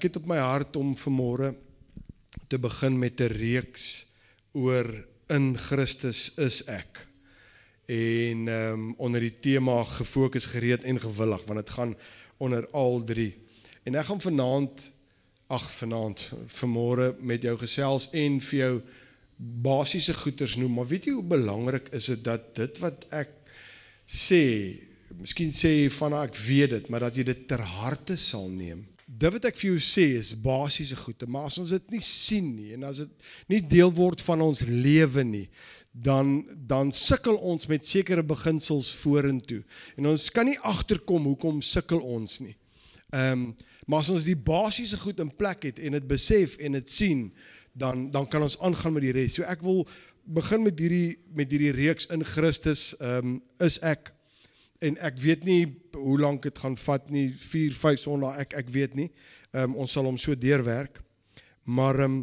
Ek het op my hart om vanmôre te begin met 'n reeks oor in Christus is ek. En ehm um, onder die tema gefokus, gereed en gewillig want dit gaan onder al drie. En ek gaan vanaand ag vanaand vanmôre met jou gesels en vir jou basiese goeders noem, maar weet jy hoe belangrik is dit dat dit wat ek sê, miskien sê van ek weet dit, maar dat jy dit ter harte sal neem dit wat ek vir jou sê is basiese goede, maar as ons dit nie sien nie en as dit nie deel word van ons lewe nie, dan dan sukkel ons met sekere beginsels vorentoe. En ons kan nie agterkom hoekom sukkel ons nie. Ehm um, maar as ons die basiese goed in plek het en dit besef en dit sien, dan dan kan ons aangaan met die res. So ek wil begin met hierdie met hierdie reeks in Christus ehm um, is ek en ek weet nie hoe lank dit gaan vat nie 4 5 sondae ek ek weet nie. Um, ons sal hom so deurwerk. Maar um,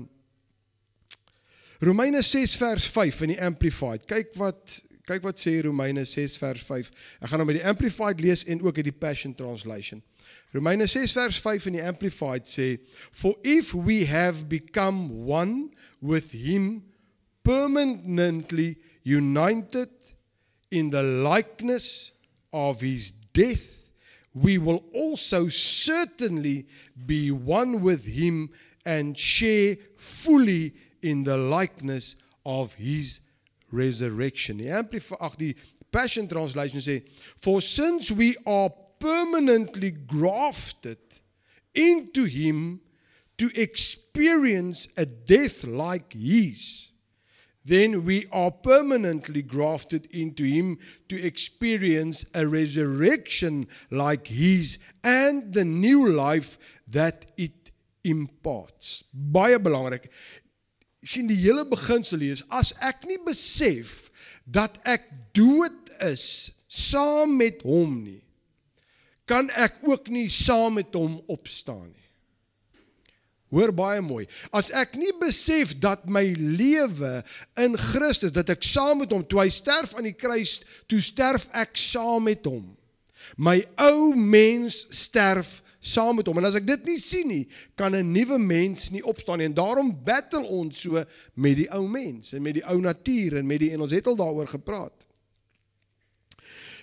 Romeine 6 vers 5 in die amplified. Kyk wat kyk wat sê Romeine 6 vers 5 ek gaan hom met die amplified lees en ook uit die passion translation. Romeine 6 vers 5 in die amplified sê for if we have become one with him permanently united in the likeness of his death, we will also certainly be one with him and share fully in the likeness of his resurrection. The, die Passion translation sê for since we are permanently grafted into him to experience a death like his then we are permanently grafted into him to experience a resurrection like his and the new life that it imparts. Baie belangrik. sien die hele beginsel hier is as ek nie besef dat ek dood is saam met hom nie, kan ek ook nie saam met hom opstaan nie. Hoor baie mooi. As ek nie besef dat my lewe in Christus, dat ek saam met hom toe hy sterf aan die kruis, toe sterf ek saam met hom. My ou mens sterf saam met hom. En as ek dit nie sien nie, kan 'n nuwe mens nie opstaan nie. En daarom battle ons so met die ou mens en met die ou natuur en met die en ons het al daaroor gepraat.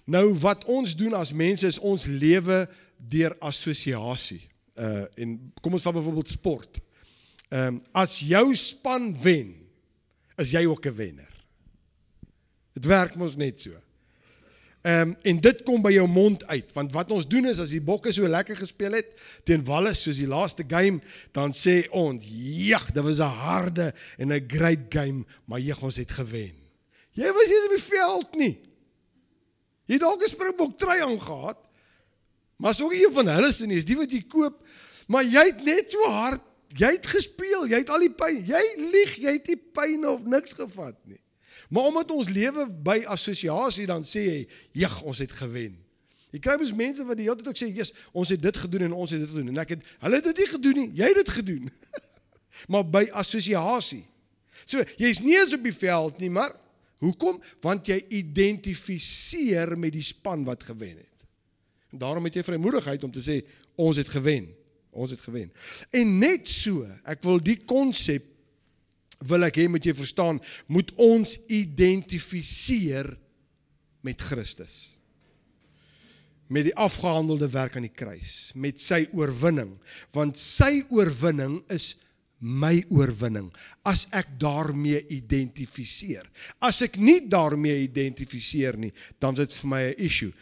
Nou wat ons doen as mense is ons lewe deur assosiasie uh en kom ons vat byvoorbeeld sport. Ehm um, as jou span wen, is jy ook 'n wenner. Dit werk mos net so. Ehm um, en dit kom by jou mond uit want wat ons doen is as die bokke so lekker gespeel het teen Wallis soos die laaste game dan sê ons jag dit was 'n harde en 'n great game maar jeg ons het gewen. Jy was nie op die veld nie. Jy dalk 'n springbok trui aangehad Maar as ook een van hulle se nie is die wat jy koop, maar jy het net so hard, jy het gespeel, jy het al die pyn, jy lieg, jy het nie pyn of niks gevat nie. Maar omdat ons lewe by assosiasie dan sê jy, "Ja, ons het gewen." Jy kry mos mense wat die hele tyd ook sê, "Jesus, ons het dit gedoen en ons het dit gedoen." En ek het hulle het dit nie gedoen nie, jy het dit gedoen. maar by assosiasie. So, jy's nie eens op die veld nie, maar hoekom? Want jy identifiseer met die span wat gewen het. Daarom het jy vrymoedigheid om te sê ons het gewen. Ons het gewen. En net so, ek wil die konsep wil ek hê moet jy verstaan, moet ons identifiseer met Christus. Met die afgehandelde werk aan die kruis, met sy oorwinning, want sy oorwinning is my oorwinning as ek daarmee identifiseer. As ek nie daarmee identifiseer nie, dan is dit vir my 'n issue.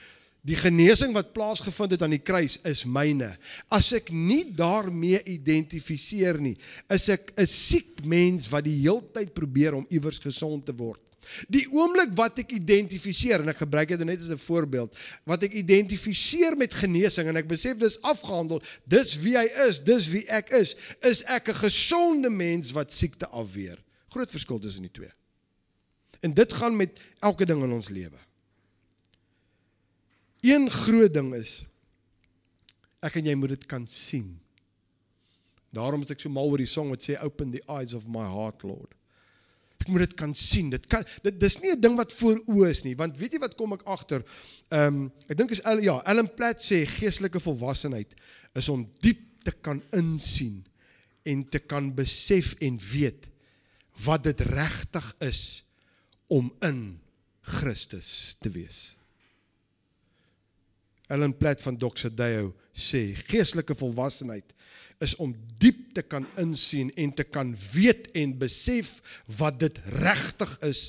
Die genesing wat plaasgevind het aan die kruis is myne. As ek nie daarmee identifiseer nie, is ek 'n siek mens wat die heeltyd probeer om iewers gesond te word. Die oomblik wat ek identifiseer en ek gebruik dit net as 'n voorbeeld, wat ek identifiseer met genesing en ek besef dis afgehandel, dis wie hy is, dis wie ek is, is ek 'n gesonde mens wat siekte afweer. Groot verskil tussen die twee. En dit gaan met elke ding in ons lewe. Een groot ding is ek en jy moet dit kan sien. Daarom is ek so mal oor die song wat sê open the eyes of my heart Lord. Ek moet dit kan sien. Dit kan dit dis nie 'n ding wat voor oë is nie, want weet jy wat kom ek agter? Ehm um, ek dink is ja, Ellen Platt sê geestelike volwassenheid is om diep te kan insien en te kan besef en weet wat dit regtig is om in Christus te wees. Ellen Platt van Doxodeo sê geestelike volwassenheid is om diep te kan insien en te kan weet en besef wat dit regtig is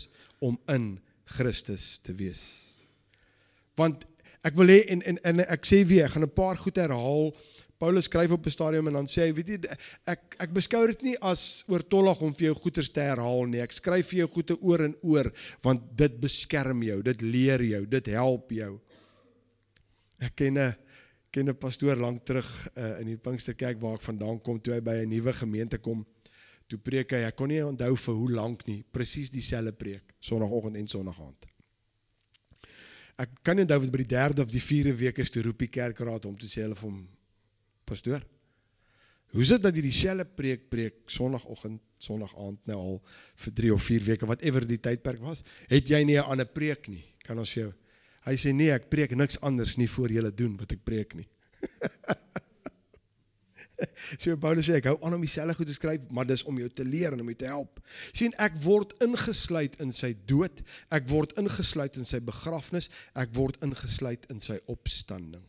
om in Christus te wees. Want ek wil hê en, en en ek sê weer, ek gaan 'n paar goed herhaal. Paulus skryf op 'n stadium en dan sê hy, weet jy, ek ek beskou dit nie as oortollig om vir jou goeters te herhaal nie. Ek skryf vir jou goeie oor en oor want dit beskerm jou, dit leer jou, dit help jou. Ek ken 'n ken 'n pastoor lank terug uh, in die Pinksterkerk waar ek vandaan kom toe hy by 'n nuwe gemeente kom. Toe preek hy, ek kon nie onthou vir hoe lank nie, presies dieselfde preek, Sondagoggend en Sondaгаand. Ek kan nie onthou of dit by die 3de of die 4de week is toe roep die kerkraad om te sê hulle vir hom pastoor. Hoe is dit dat jy dieselfde preek preek Sondagoggend, Sondagaand nou al vir 3 of 4 weke whatever die tydperk was, het jy nie 'n ander preek nie? Kan ons jou Hy sê nee, ek preek niks anders nie voor julle doen wat ek preek nie. so Paulus sê ek hou aan om dieselfde goed te skryf, maar dis om jou te leer en om jou te help. sien ek word ingesluit in sy dood, ek word ingesluit in sy begrafnis, ek word ingesluit in sy opstanding.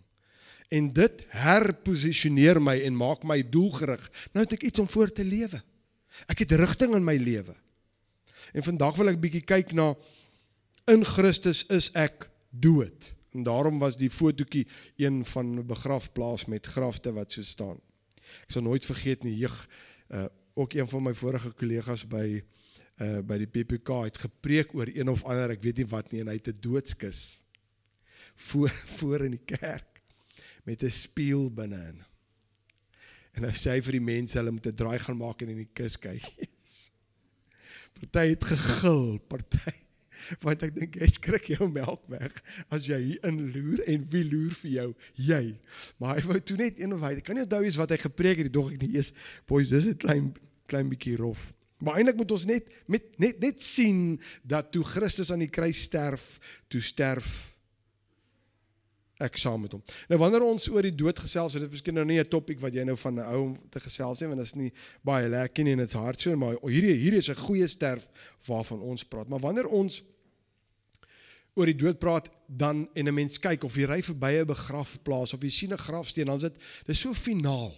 En dit herposisioneer my en maak my doelgerig. Nou het ek iets om voor te lewe. Ek het rigting in my lewe. En vandag wil ek bietjie kyk na in Christus is ek dood. En daarom was die fotootjie een van 'n begrafplaas met grafte wat so staan. Ek sal nooit vergeet nie, jeug uh ook een van my vorige kollegas by uh by die PPK het gepreek oor een of ander, ek weet nie wat nie, en hy het 'n doodskus voor voor in die kerk met 'n spieël binne. En hy sê vir die mense hulle moet 'n draai gaan maak en in die kus kyk. Party het gegil, party want ek dink jy skrik jou melk weg as jy hier inloer en wie loer vir jou jy maar hy wou toe net een of hy kan nie onthou eens wat hy gepreek het dog ek nie eers boys dis 'n klein klein bietjie rof maar eintlik moet ons net met net net sien dat toe Christus aan die kruis sterf toe sterf ek saam met hom. Nou wanneer ons oor die dood gesels, dit is miskien nou nie 'n topik wat jy nou van hou om te gesels nie, want dit is nie baie lekker nie en dit's hartseer, maar hierdie hierdie is 'n goeie sterf waarvan ons praat. Maar wanneer ons oor die dood praat dan en 'n mens kyk of jy ry verby 'n begrafplaas of jy sien 'n grafsteen dan is dit dis so finaal.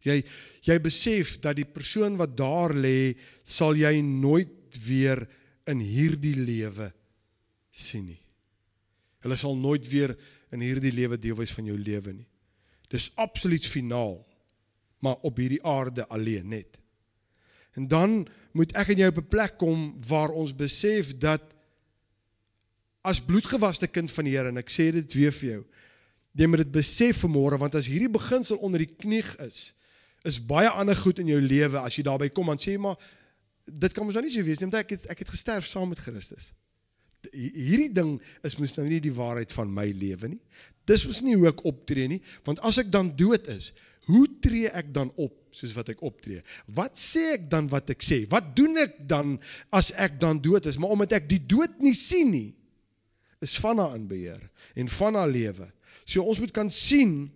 Jy jy besef dat die persoon wat daar lê sal jy nooit weer in hierdie lewe sien nie. Hulle sal nooit weer in hierdie lewe deel wees van jou lewe nie. Dis absoluut finaal. Maar op hierdie aarde alleen net. En dan moet ek en jy op 'n plek kom waar ons besef dat as bloedgewaste kind van die Here en ek sê dit weer vir jou. Jy moet dit besef vanmôre want as hierdie beginsel onder die knie is, is baie ander goed in jou lewe as jy daarby kom en sê maar dit kan mos nou nie so wees nie want ek het ek het gesterf saam met Christus. Hierdie ding is mos nou nie die waarheid van my lewe nie. Dis mos nie hoe ek optree nie want as ek dan dood is, hoe tree ek dan op soos wat ek optree? Wat sê ek dan wat ek sê? Wat doen ek dan as ek dan dood is? Maar omdat ek die dood nie sien nie, is van haar in beheer en van haar lewe. So ons moet kan sien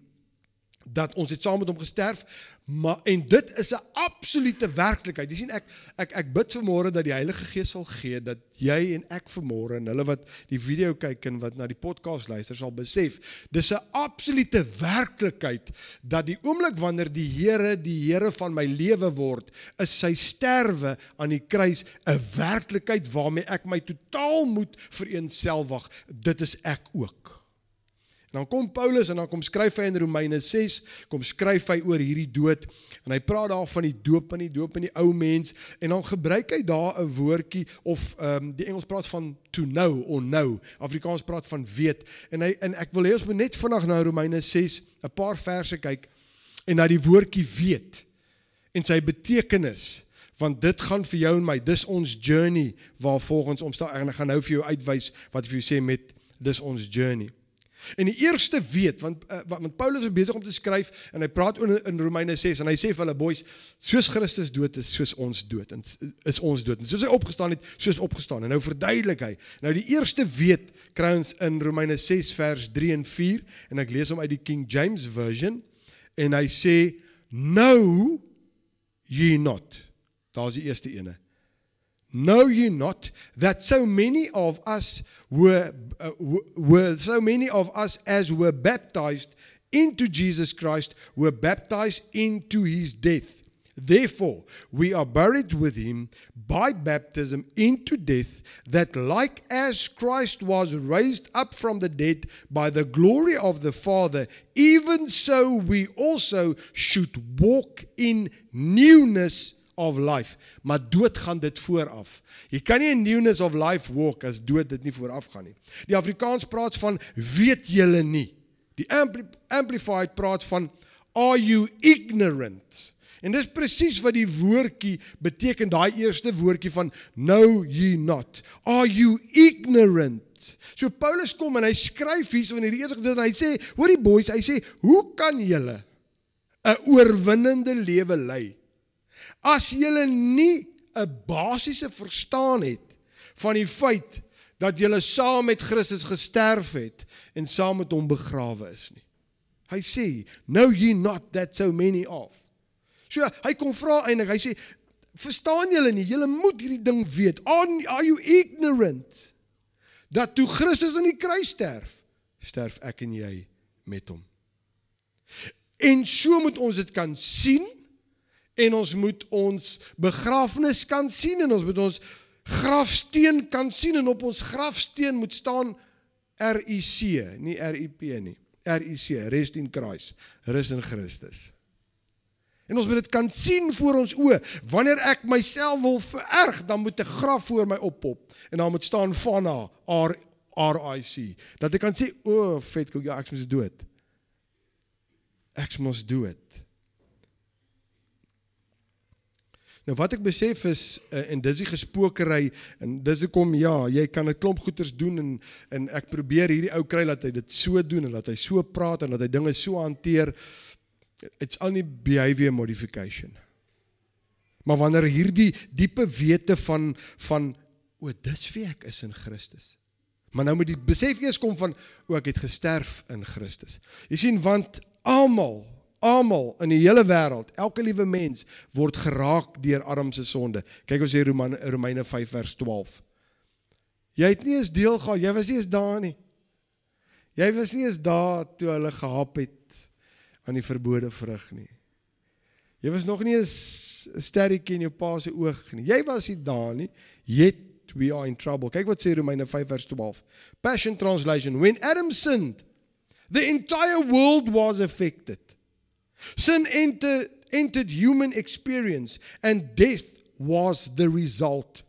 dat ons het saam met hom gesterf, maar en dit is 'n absolute werklikheid. Jy sien ek ek ek bid vanmôre dat die Heilige Gees sal gee dat jy en ek vanmôre en hulle wat die video kyk en wat na die podcast luister sal besef, dis 'n absolute werklikheid dat die oomblik wanneer die Here die Here van my lewe word, is sy sterwe aan die kruis 'n werklikheid waarmee ek my totaal moet vereenselwig. Dit is ek ook. Dan kom Paulus en dan kom skryf hy in Romeine 6, kom skryf hy oor hierdie dood en hy praat daar van die doop en die doop in die ou mens en dan gebruik hy daar 'n woordjie of ehm um, die Engels praat van to know or know. Afrikaans praat van weet en hy en ek wil hê ons moet net vinnig na Romeine 6 'n paar verse kyk en na die woordjie weet en sy betekenis want dit gaan vir jou en my dis ons journey waar volgens omstaan en ek gaan nou vir jou uitwys wat vir jou sê met dis ons journey. En die eerste weet want uh, want Paulus is besig om te skryf en hy praat in, in Romeine 6 en hy sê vir hulle boys soos Christus dood is soos ons dood en is ons dood en soos hy opgestaan het soos opgestaan en nou verduidelik hy nou die eerste weet kry ons in Romeine 6 vers 3 en 4 en ek lees hom uit die King James version En hy sê know ye not. Daar's die eerste ene. Know ye not that so many of us were uh, were so many of us as were baptized into Jesus Christ were baptized into his death. Therefore, we are buried with him by baptism into death, that like as Christ was raised up from the dead by the glory of the Father, even so we also should walk in newness of life. Maar dood gaan dit vooraf. Jy kan nie in newness of life walk as dood dit nie vooraf gaan nie. Die Afrikaans praat van weet julle nie. Die ampli amplified praat van are you ignorant? En dis presies wat die woordjie beteken, daai eerste woordjie van know ye not. Are you ignorant? So Paulus kom en hy skryf hierso in hierdie eerste gedeelte en hy sê, hoorie boys, hy sê, hoe kan julle 'n oorwinnende lewe lei as julle nie 'n basiese verstaan het van die feit dat julle saam met Christus gesterf het en saam met hom begrawe is nie. Hy sê, "Know ye not that so many of." So hy kom vra eintlik, hy sê, "Verstaan julle nie? Julle moet hierdie ding weet. Are, are you ignorant dat toe Christus aan die kruis sterf, sterf ek en jy met hom?" En so moet ons dit kan sien en ons moet ons begrafnis kan sien en ons moet ons grafsteen kan sien en op ons grafsteen moet staan RIC, nie RIP nie. RIC, rest in Christ, rus in Christus. En ons moet dit kan sien voor ons oë. Wanneer ek myself wil vererg, dan moet 'n graf voor my oppop en dan moet staan Vanna R RIC. Dat ek kan sê, o, oh, vet, ja, ek is dood. Ek mos dood. Nou wat ek besef is uh, en dis die gespookery en dis hoekom ja, jy kan 'n klomp goeters doen en en ek probeer hierdie ou kry dat hy dit so doen en dat hy so praat en dat hy dinge so hanteer. It's only behavior modification. Maar wanneer hierdie diepe wete van van o, dis wie ek is in Christus. Maar nou moet die besef eers kom van o, ek het gesterf in Christus. Jy sien want almal Almal in die hele wêreld, elke liewe mens word geraak deur Adam se sonde. Kyk ons sê Romeine Romeine 5 vers 12. Jy het nie eens deel gehad, jy was nie eens daar nie. Jy was nie eens daar toe hulle gehap het aan die verbode vrug nie. Jy was nog nie eens 'n sterretjie in jou pa se oog nie. Jy was nie daar nie. Yet we are in trouble. Kyk wat sê Romeine 5 vers 12. Passion translation: When Adam sinned, the entire world was affected. Sin entered, entered human experience, and death was the result.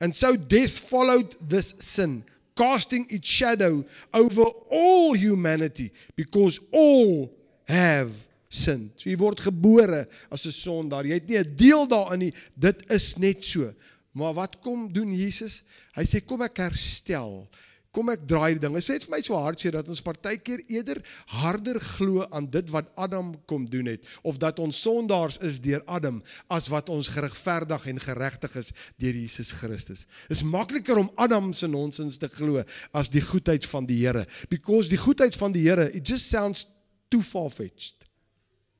And so death followed this sin, casting its shadow over all humanity because all have sinned. So jy word gebore as 'n sondaar. Jy het nie 'n deel daarin nie. Dit is net so. Maar wat kom doen Jesus? Hy sê kom ek herstel kom ek draai die ding. Dit sê vir my so hartseer dat ons partykeer eerder harder glo aan dit wat Adam kom doen het of dat ons sondaars is deur Adam as wat ons geregverdig en geregtig is deur Jesus Christus. Dit is makliker om Adam se nonsens te glo as die goedheid van die Here because die goedheid van die Here it just sounds too far-fetched.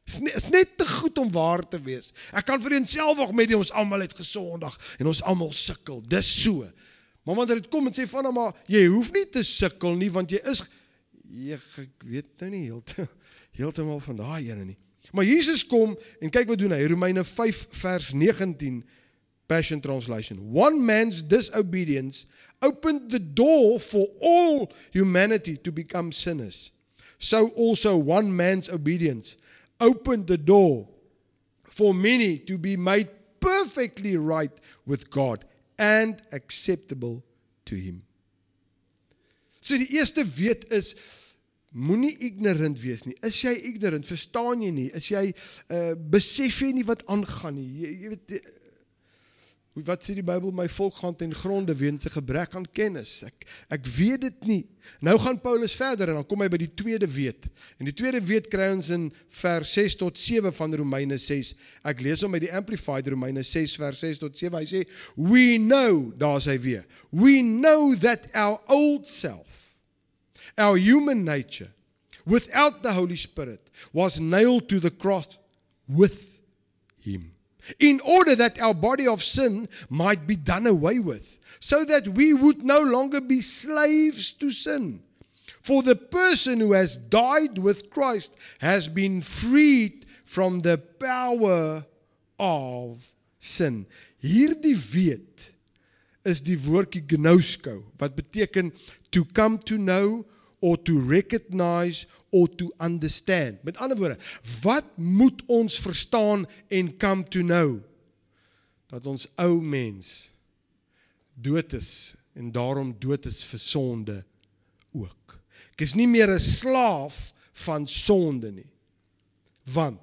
Dit is net te goed om waar te wees. Ek kan vir eenselfig met die ons almal het gesondig en ons almal sukkel. Dis so. Maar wanneer dit kom en sê van maar jy hoef nie te sukkel nie want jy is jy ek weet nou nie heeltemal heeltemal van daai ene nie. Maar Jesus kom en kyk wat doen hy Romeine 5 vers 19 Passion Translation. One man's disobedience opened the door for all humanity to become sinners. So also one man's obedience opened the door for many to be made perfectly right with God and acceptable to him. So die eerste weet is moenie ignorant wees nie. Is jy ignorant? Verstaan jy nie? Is jy uh besef jy nie wat aangaan nie? Jy, jy weet Wat sê die Bybel my volk gaan ten gronde weens 'n gebrek aan kennis. Ek ek weet dit nie. Nou gaan Paulus verder en dan kom hy by die tweede weet. En die tweede weet kry ons in vers 6 tot 7 van Romeine 6. Ek lees hom uit die Amplified Romeine 6 vers 6 tot 7. Hy sê we know, daar's hy weer. We know that our old self, our human nature without the Holy Spirit was nailed to the cross with him, in order that our body of sin might be done away with, so that we would no longer be slaves to sin. For the person who has died with Christ has been freed from the power of sin. Hierdie weet is die woordjie gnosko wat beteken to come to know or to recognize or to understand. Met ander woorde, wat moet ons verstaan en come to know? Dat ons ou mens dood is en daarom dood is vir sonde ook. Ek is nie meer 'n slaaf van sonde nie. Want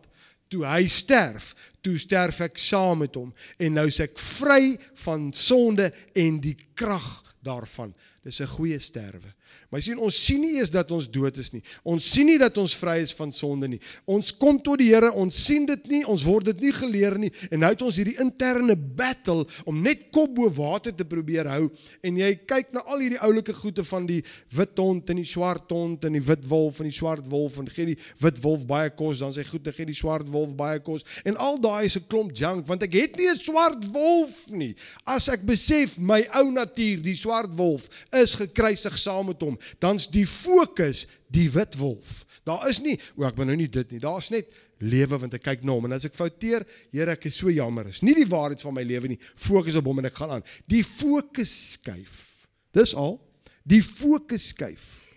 toe hy sterf, toe sterf ek saam met hom en nou is ek vry van sonde en die krag daarvan. Dis 'n goeie sterwe. Maar sien ons sien nie eens dat ons dood is nie. Ons sien nie dat ons vry is van sonde nie. Ons kom tot die Here, ons sien dit nie, ons word dit nie geleer nie en nou het ons hierdie interne battle om net kop bo water te probeer hou en jy kyk na al hierdie oulike goeie van die wit hond en die swart hond en die wit wolf en die swart wolf en gee die wit wolf baie kos dan sê goed, dan gee die swart wolf baie kos en al daai is 'n klomp junk want ek het nie 'n swart wolf nie. As ek besef my ou natuur, die swart wolf is gekruisig saam met hom dan's die fokus die wit wolf. Daar is nie, o ek ben nou nie dit nie. Daar's net lewe want ek kyk na hom en as ek fouteer, Here, ek is so jammer. Is nie die waarheid van my lewe nie. Fokus op hom en ek gaan aan. Die fokus skuif. Dis al. Die fokus skuif.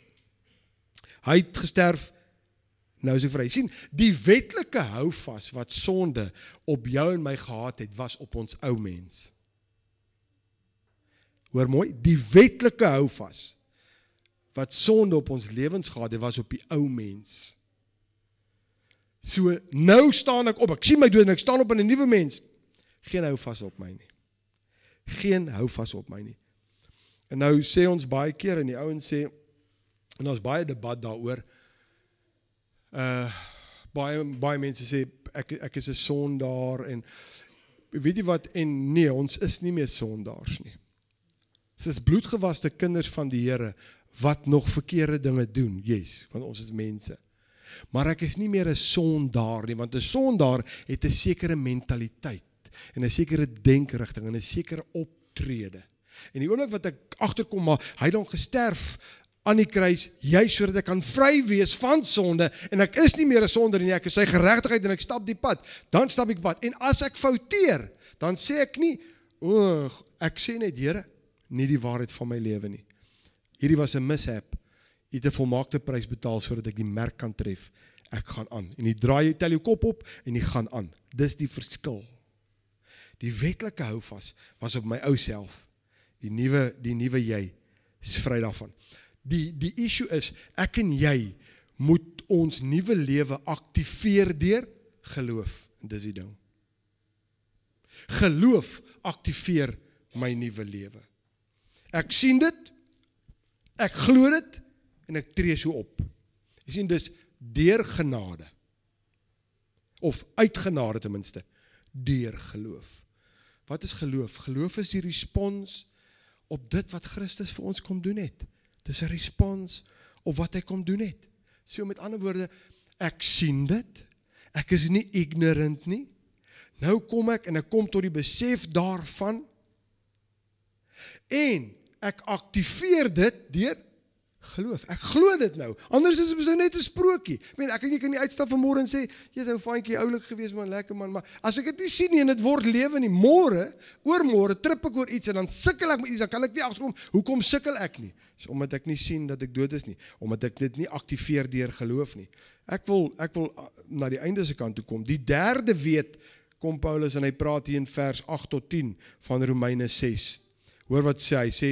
Hy het gesterf nou is hy vry. sien, die wetlike houvas wat sonde op jou en my gehad het, was op ons ou mens. Hoor mooi, die wetlike houvas wat sonde op ons lewens gehad het, was op die ou mens. So nou staan ek op. Ek sien my dood en ek staan op in 'n nuwe mens. Geen hou vas op my nie. Geen hou vas op my nie. En nou sê ons baie keer en die ouens sê en daar's baie debat daaroor. Uh baie baie mense sê ek ek is 'n sondaar en weet jy wat en nee, ons is nie meer sondaars nie. Ons is bloedgewaste kinders van die Here wat nog verkeerde dinge doen. Yes, want ons is mense. Maar ek is nie meer 'n sondaar nie, want 'n sondaar het 'n sekere mentaliteit en 'n sekere denkerigting en 'n sekere optrede. En die oomblik wat ek agterkom maar hy het dan gesterf aan die kruis juis sodat ek kan vry wees van sonde en ek is nie meer 'n sondaar nie, ek is sy geregtigheid en ek stap die pad. Dan stap ek pad. En as ek fouteer, dan sê ek nie, o, ek sê net Here, nie die waarheid van my lewe nie. Hierdie was 'n mishap. Jy het 'n volmaakte prys betaal sodat ek die merk kan tref. Ek gaan aan. En jy draai jy tel jou kop op en jy gaan aan. Dis die verskil. Die wetlike houvas was op my ou self. Die nuwe die nuwe jy is vry daarvan. Die die issue is ek en jy moet ons nuwe lewe aktiveer deur geloof. En dis die ding. Geloof aktiveer my nuwe lewe. Ek sien dit Ek glo dit en ek tree so op. Jy sien dis deur genade. Of uit genade ten minste deur geloof. Wat is geloof? Geloof is die respons op dit wat Christus vir ons kom doen het. Dis 'n respons op wat hy kom doen het. So met ander woorde, ek sien dit. Ek is nie ignorant nie. Nou kom ek en ek kom tot die besef daarvan. En ek aktiveer dit deur geloof. Ek glo dit nou. Anders is dit net 'n sprokie. Ek meen, ek kan nie kan nie uitstap vanmôre en sê, "Jy's ou fantjie, oulik gewees man, lekker man," maar as ek dit nie sien nie en dit word lewe nie, môre, oormôre trip ek oor iets en dan sukkel ek met iets, dan kan ek nie agterkom hoekom sukkel ek nie. Dis omdat ek nie sien dat ek dood is nie, omdat ek dit nie aktiveer deur geloof nie. Ek wil ek wil uh, na die einde se kant toe kom. Die derde weet kom Paulus en hy praat hier in vers 8 tot 10 van Romeine 6. Hoor wat sê hy sê.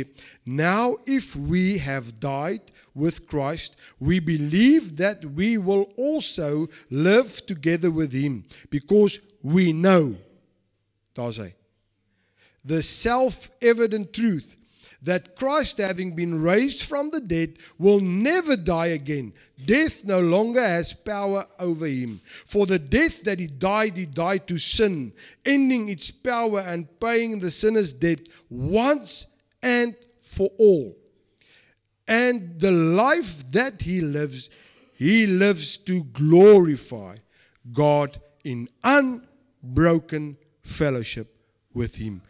Now if we have died with Christ we believe that we will also live together with him because we know daar's hy the self-evident truth that Christ, having been raised from the dead, will never die again. Death no longer has power over him. For the death that he died, he died to sin, ending its power and paying the sinner's debt once and for all. And the life that he lives, he lives to glorify God in unbroken fellowship with him.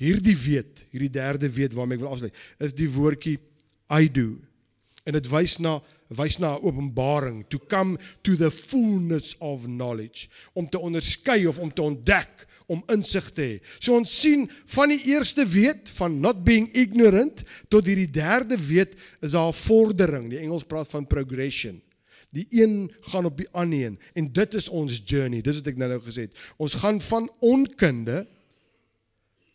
Hierdie weet, hierdie derde weet waarmee ek wil afsluit, is die woordjie I do. En dit wys na wys na 'n openbaring to come to the fullness of knowledge om te onderskei of om te ontdek om insig te hê. So ons sien van die eerste weet van not being ignorant tot hierdie derde weet is daar 'n vordering. Die Engels praat van progression. Die een gaan op die ander een en dit is ons journey. Dis wat ek nou nou gesê het. Ons gaan van onkunde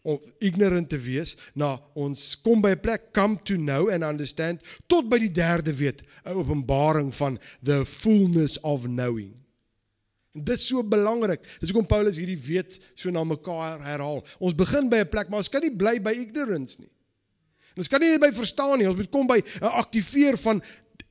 of ignorant te wees na ons kom by 'n plek come to know and understand tot by die derde weet 'n openbaring van the fullness of knowing. En dit is so belangrik. Dis hoekom Paulus hierdie weet so na mekaar herhaal. Ons begin by 'n plek, maar ons kan nie bly by ignorance nie. Ons kan nie net by verstaan nie. Ons moet kom by 'n aktiveer van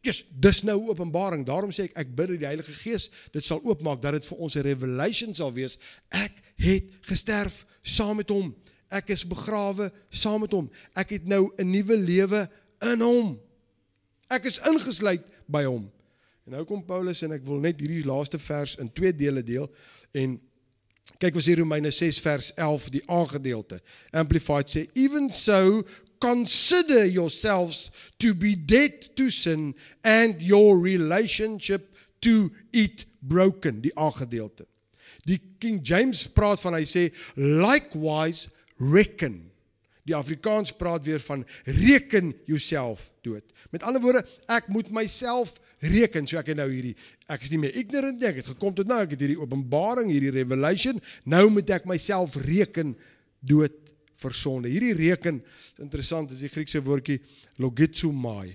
Yes, dis nou openbaring. Daarom sê ek ek bid dat die Heilige Gees dit sal oopmaak dat dit vir ons 'n revelation sal wees. Ek het gesterf saam met hom. Ek is begrawe saam met hom. Ek het nou 'n nuwe lewe in hom. Ek is ingesluit by hom. En nou kom Paulus en ek wil net hierdie laaste vers in twee dele deel en kyk wat sê Romeine 6 vers 11 die aangedeelte. Amplified sê even so consider yourselves to be dead to sin and your relationship to it broken die aangedeelte. Die King James praat van hy sê likewise reckon. Die Afrikaans praat weer van reken jouself dood. Met ander woorde, ek moet myself reken. So ek het nou hierdie ek is nie meer ignorant nie. Ek het gekom tot nou ek het hierdie openbaring, hierdie revelation. Nou moet ek myself reken dood vir sonde. Hierdie reken, interessant, is die Griekse woordjie logizomai.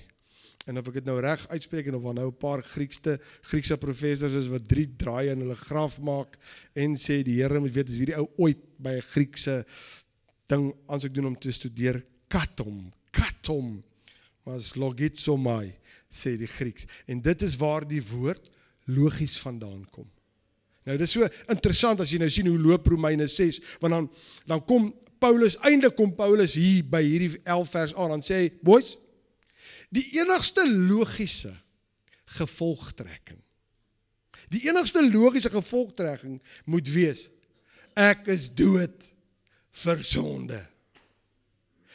En of ek dit nou reg uitspreek en of daar nou 'n paar Griekse Griekse professors is wat drie draaie in hulle graf maak en sê die Here moet weet as hierdie ou ooit by 'n Griekse ding aansoek doen om te studeer katom, katom. Maar as logizomai sê die Grieks. En dit is waar die woord logies vandaan kom. Nou dis so interessant as jy nou sien hoe loop Romeine 6 want dan dan kom Paulus eintlik kom Paulus hier by hierdie 11 vers aan dan sê hy boys die enigste logiese gevolgtrekking die enigste logiese gevolgtrekking moet wees ek is dood vir sonde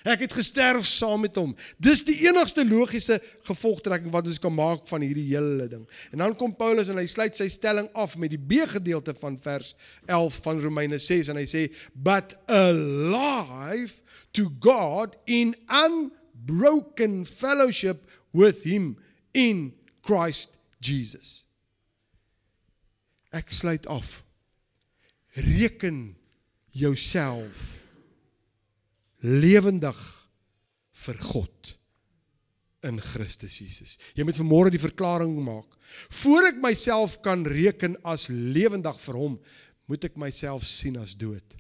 Ek het gesterf saam met hom. Dis die enigste logiese gevolgtrekking wat ons kan maak van hierdie hele ding. En dan kom Paulus en hy sluit sy stelling af met die B-gedeelte van vers 11 van Romeine 6 en hy sê but alive to God in unbroken fellowship with him in Christ Jesus. Ek sluit af. Reken jouself lewendig vir God in Christus Jesus. Jy moet vanmôre die verklaring maak. Voor ek myself kan reken as lewendig vir hom, moet ek myself sien as dood.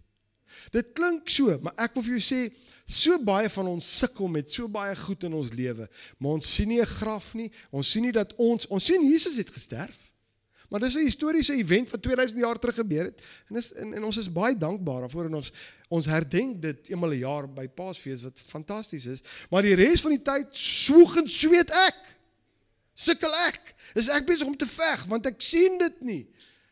Dit klink so, maar ek wil vir jou sê, so baie van ons sukkel met so baie goed in ons lewe, maar ons sien nie 'n graf nie. Ons sien nie dat ons ons sien Jesus het gesterf. Maar dis 'n historiese event wat 2000 jaar terug gebeur het en is en, en ons is baie dankbaar daarvoor en ons ons herdenk dit eenmal 'n jaar by Paasfees wat fantasties is. Maar die res van die tyd swoeg en sweet ek. Sukkel ek. Is ek besig om te veg want ek sien dit nie.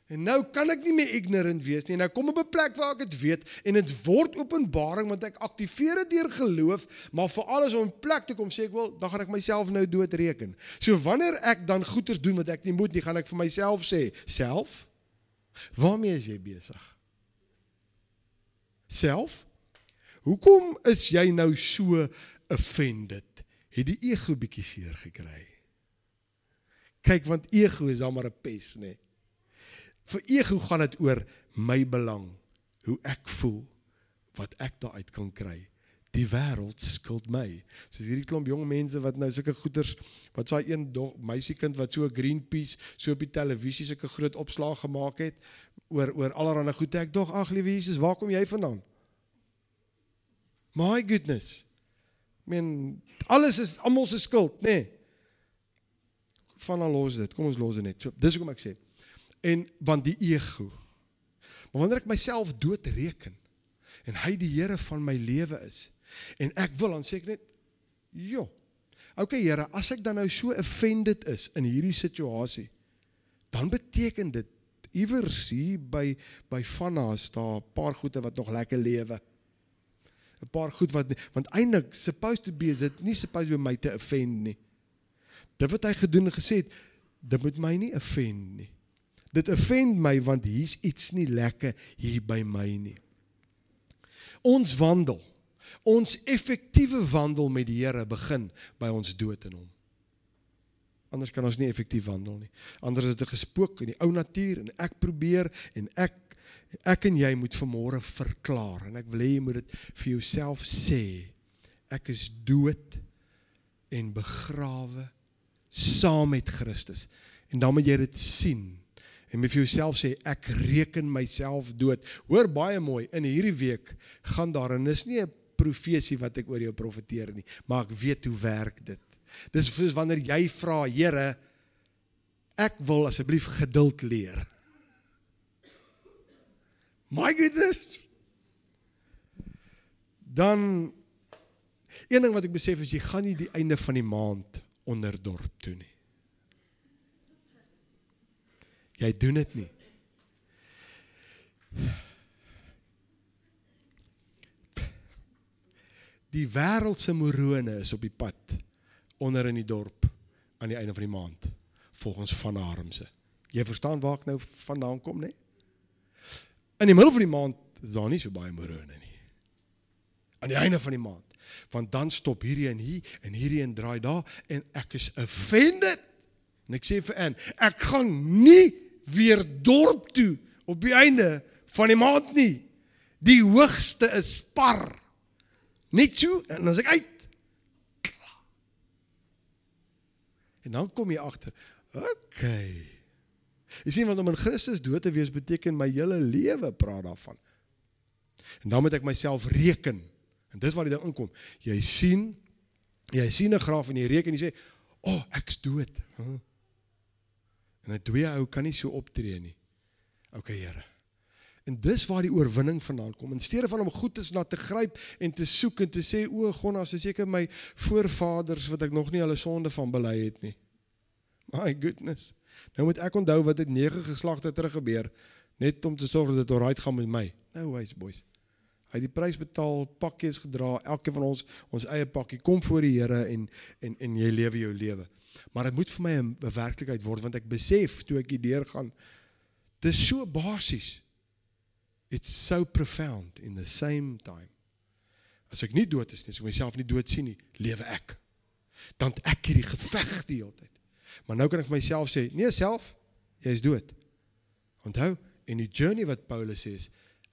En nou kan ek nie meer ignorant wees nie. Nou kom op 'n plek waar ek dit weet en dit word openbaring want ek aktiveer dit deur geloof, maar vir alles om 'n plek te kom sê ek wil, dan gaan ek myself nou doodreken. So wanneer ek dan goeders doen wat ek nie moet nie, gaan ek vir myself sê, self, waarmee is jy besig? Self? Hoekom is jy nou so offended? Het die ego bietjie seer gekry? Kyk want ego is dan maar 'n pes, nê? Nee. Vir ego gaan dit oor my belang, hoe ek voel, wat ek daaruit kan kry. Die wêreld skuld my. Soos hierdie klomp jong mense wat nou sulke goeters wat saai een meisiekind wat so 'n Greenpeace so op die televisie sulke groot opslag gemaak het oor oor allerlei goed. Ek dog ag liewe Jesus, waar kom jy vandaan? My goodness. Men alles is almal se skuld, nê? Nee. Van al los dit. Kom ons los dit net. So, dis hoekom ek sê en want die ego. Maar wanneer ek myself doodreken en hy die Here van my lewe is en ek wil dan sê ek net ja. Okay Here, as ek dan nou so offended is in hierdie situasie, dan beteken dit iewers hier by by Vanna's daar 'n paar goede wat nog lekker lewe. 'n Paar goed wat want eintlik supposed to be is dit nie supposed be my te offend nie. Dit wat hy gedoen en gesê het, dit moet my nie offend nie. Dit offend my want hier's iets nie lekker hier by my nie. Ons wandel. Ons effektiewe wandel met die Here begin by ons dood in hom. Anders kan ons nie effektief wandel nie. Anders is dit 'n gespook in die ou natuur en ek probeer en ek ek en jy moet vanmôre verklaar en ek wil hê jy moet dit vir jouself sê. Ek is dood en begrawe saam met Christus. En dan moet jy dit sien en met jouself sê ek reken myself dood. Hoor baie mooi, in hierdie week gaan daar en is nie 'n profesie wat ek oor jou profeteer nie, maar ek weet hoe werk dit. Dis soos wanneer jy vra, Here, ek wil asseblief geduld leer. My goodness. Dan een ding wat ek besef is jy gaan nie die einde van die maand onder dorp toe nie. Jy doen dit nie. Die wêreld se morone is op die pad onder in die dorp aan die einde van die maand volgens van Armse. Jy verstaan waar ek nou vandaan kom, né? In die middel van die maand is daar nie so baie morone nie. Aan die einde van die maand, want dan stop hierdie en hier en hierdie en draai daar en ek is offended. En ek sê vir Ann, ek gaan nie weer dorp toe op die einde van die maand nie. Die hoogste is spar. Net so en as ek uit En dan kom jy agter, okay. Jy sien want om in Christus dood te wees beteken my hele lewe praat daarvan. En dan moet ek myself reken. En dis waar die ding inkom. Jy sien jy sien 'n graf en jy reken en jy sê, "O, oh, ek's dood." Huh? En 'n twee ou kan nie so optree nie. Okay, Here. En dis waar die oorwinning vandaan kom. In steede van om goedes na te gryp en te soek en te sê o, God, as seker my voorvaders wat ek nog nie hulle sonde van bely het nie. My goodness. Nou moet ek onthou wat het nege geslagte terug gebeur net om te sorg dat dit oukei gaan met my. Nou wys boys. Hy het die prys betaal, pakkies gedra, elkeen van ons ons eie pakkie kom voor die Here en en en jy lewe jou lewe. Maar dit moet vir my 'n werklikheid word want ek besef toe ek hier deur gaan dis so basies it's so profound in the same time. As ek nie dood is nie, as ek myself nie dood sien nie, lewe ek. Dan ek hierdie geveg die hele tyd. Maar nou kan ek vir myself sê, nee self, jy is dood. Onthou, in die journey wat Paulus sê,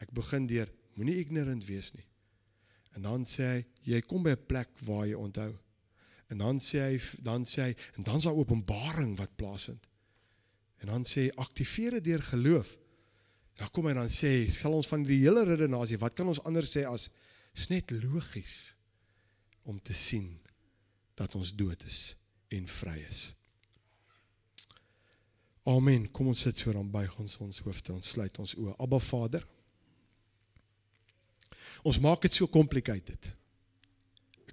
ek begin deur moenie ignorant wees nie. En dan sê hy, jy kom by 'n plek waar jy onthou. En dan sê hy dan sê hy en dan's daar openbaring wat plaasvind. En dan sê hy aktiveer dit deur geloof. Dan kom hy dan sê, sal ons van die hele redenasie, wat kan ons anders sê as is net logies om te sien dat ons dood is en vry is. Amen. Kom ons sit so dan buig ons ons hoofde, ons sluit ons oë. Abba Vader. Ons maak dit so complicated.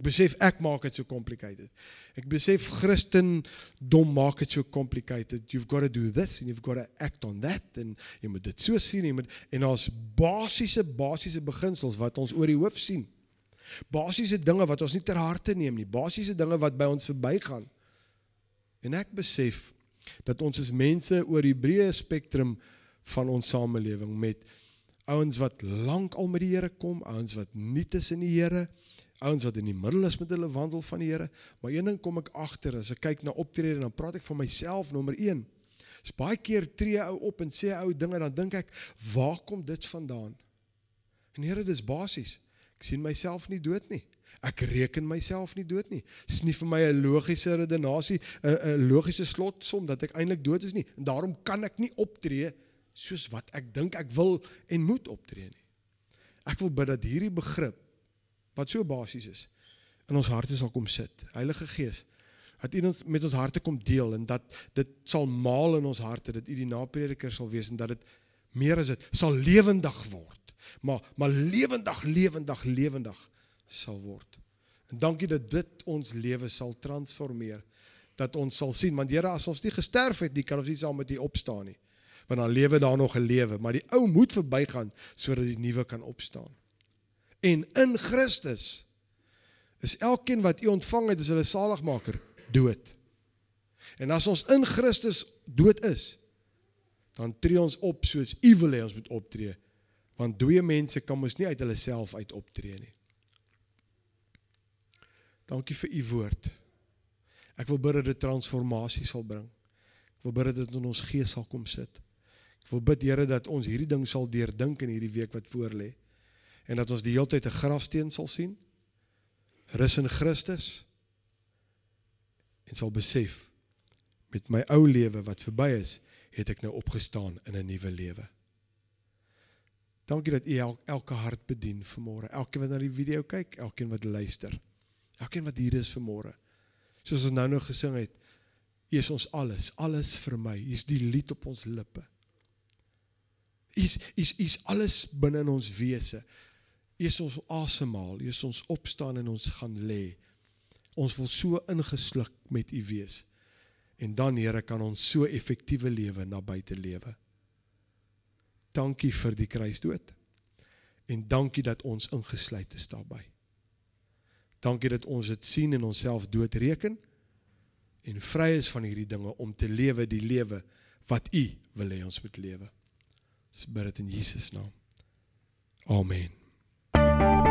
Ek besef ek maak dit so complicated. Ek besef Christendom maak dit so complicated. You've got to do this and you've got to act on that en jy moet dit so sien jy moet en ons basiese basiese beginsels wat ons oor die hoof sien. Basiese dinge wat ons nie ter harte neem nie. Basiese dinge wat by ons verbygaan. En ek besef dat ons as mense oor die breë spektrum van ons samelewing met ouens wat lank al met die Here kom, ouens wat nuut is in die Here, ouens wat in die middel is met hulle wandel van die Here, maar een ding kom ek agter as ek kyk na optrede dan praat ek van myself nommer 1. Dis baie keer tree ou op en sê ou dinge dan dink ek, waar kom dit vandaan? En Here, dis basies. Ek sien myself nie dood nie. Ek reken myself nie dood nie. Dis nie vir my 'n logiese redenasie, 'n logiese slotsom dat ek eintlik dood is nie. En daarom kan ek nie optree soos wat ek dink ek wil en moet optree nie. Ek wil bid dat hierdie begrip wat so basies is in ons harte sal kom sit. Heilige Gees, dat U ons met ons harte kom deel en dat dit sal maal in ons harte dat U die naprediker sal wees en dat dit meer as dit sal lewendig word. Maar maar lewendig, lewendig, lewendig sal word. En dankie dat dit ons lewe sal transformeer. Dat ons sal sien want Here as ons nie gesterf het nie, kan ons nie saam met U opstaan nie. Want dan lewe daar nog 'n lewe, maar die ou moet verbygaan sodat die nuwe kan opstaan. En in Christus is elkeen wat U ontvang het as hulle saligmaker dood. En as ons in Christus dood is, dan tree ons op soos U wil hê ons moet optree. Want dooie mense kan mos nie uit hulle self uit optree nie. Dankie vir u woord. Ek wil bid dat dit transformasie sal bring. Ek wil bid dat dit in ons gees sal kom sit. Ek wil bid Here dat ons hierdie ding sal deurdink in hierdie week wat voorlê en dat ons die hele tyd 'n grafsteen sal sien. Rus in Christus en sal besef met my ou lewe wat verby is, het ek nou opgestaan in 'n nuwe lewe. Dankie dat u el, elke hart bedien vanmôre. Elkeen wat na die video kyk, elkeen wat luister. Elkeen wat hier is vanmôre. Soos ons nou nou gesing het, U is ons alles, alles vir my. Is die lied op ons lippe. U is u is, is alles binne in ons wese. U is ons asemhaal, U is ons opstaan en ons gaan lê. Ons wil so ingesluk met U wees. En dan Here kan ons so effektiewe lewe na buite lewe. Dankie vir die kruisdood. En dankie dat ons ingesluit is daarbey. Dankie dat ons dit sien en onsself doodreken en vry is van hierdie dinge om te lewe die lewe wat U wil hê ons moet lewe. Ons bid dit in Jesus naam. Amen.